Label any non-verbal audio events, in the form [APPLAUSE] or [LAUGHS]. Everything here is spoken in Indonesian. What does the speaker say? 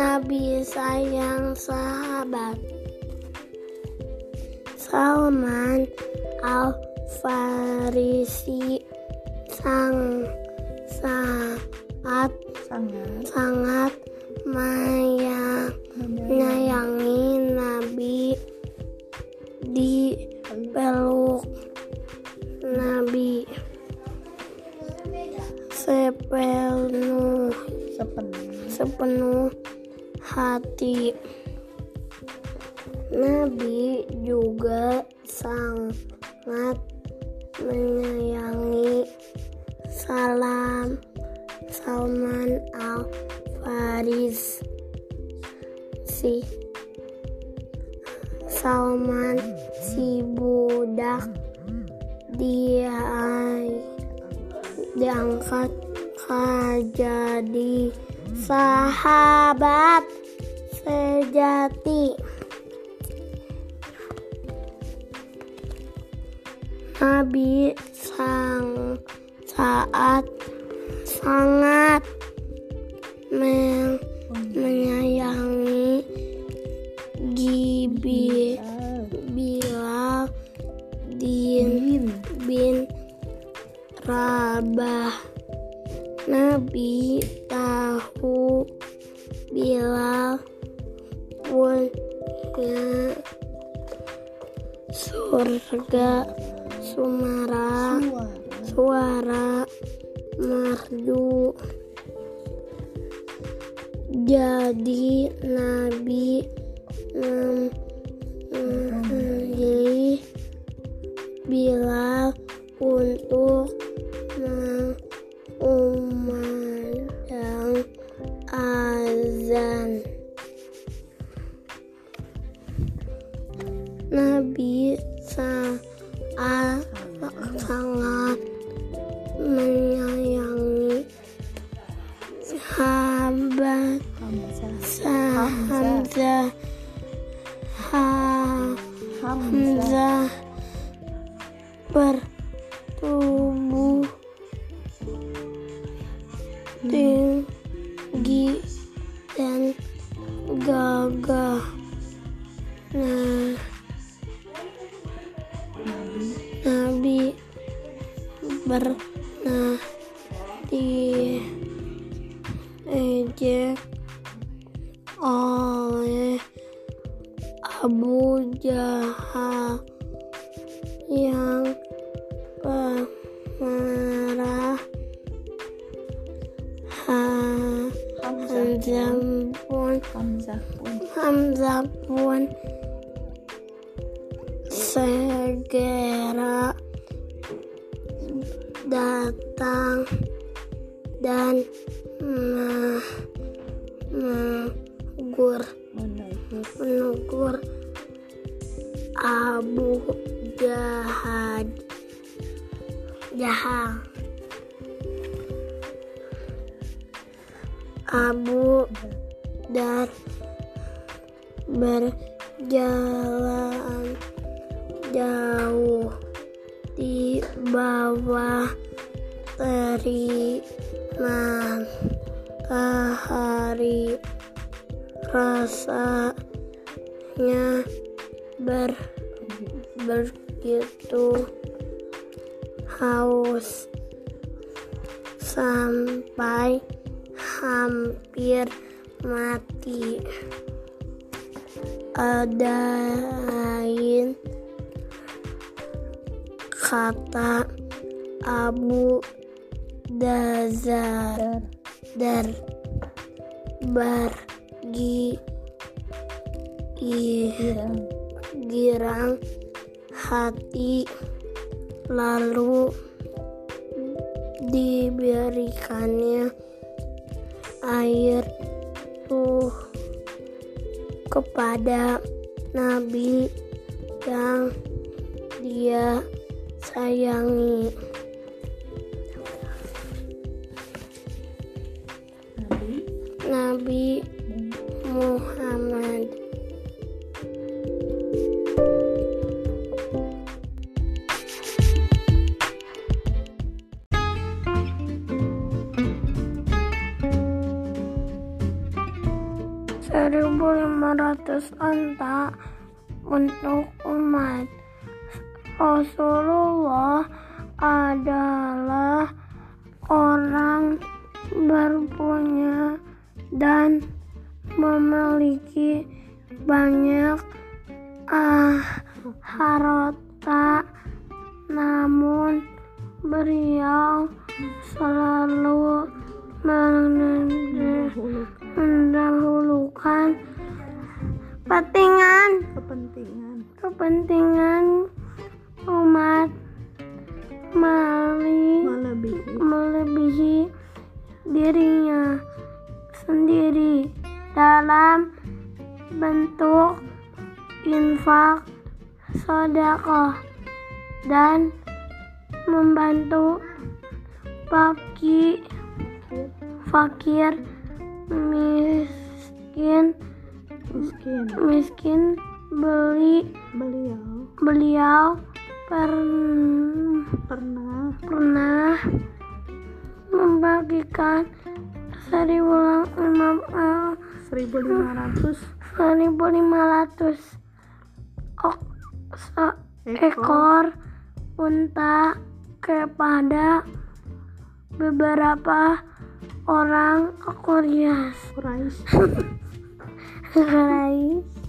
Nabi sayang sahabat. Salman Al Farisi sang saat sangat. sangat maya- menyayangi Nabi di peluk Nabi. Sepenuh sepenuh. sepenuh hati. Nabi juga sangat menyayangi Salam Salman Al Faris si Salman si budak dia diangkat jadi sahabat sejati. Nabi sang saat sangat men- menyayangi punya surga sumara suara merdu jadi Nabi mem- memilih Bilal untuk Nabi pernah diejek oleh Abu Jahal yang pemarah Ha- Hamzah Hamzah pun Hamzah pun. Hamzah pun segera datang dan me- menegur. Menegur. Abu Jahal. Jahal. Abu Dar berjalan jauh di bawah terik matahari rasanya ber begitu haus. Sampai hampir mati. Ada lain kata Abu Dazar. Dar. Dar bagi i- girang. Girang hati. Lalu diberikannya air tuh kepada nabi yang dia sayangi Nabi Muhammad 500 onta untuk umat. Rasulullah adalah orang berpunya dan memiliki banyak ah, harta. Namun beliau selalu mendahulukan kepentingan. Kepentingan. Kepentingan mali melebihi. melebihi dirinya sendiri dalam bentuk infak, sodakoh, dan membantu bagi fakir, miskin, miskin. miskin beli beliau. beliau per- pernah. Pernah. Membagikan seribu lima eh, 1500 seribu lima ratus ok- se- ekor. unta kepada beberapa orang Quraisy. [LAUGHS] Quraisy. Quraisy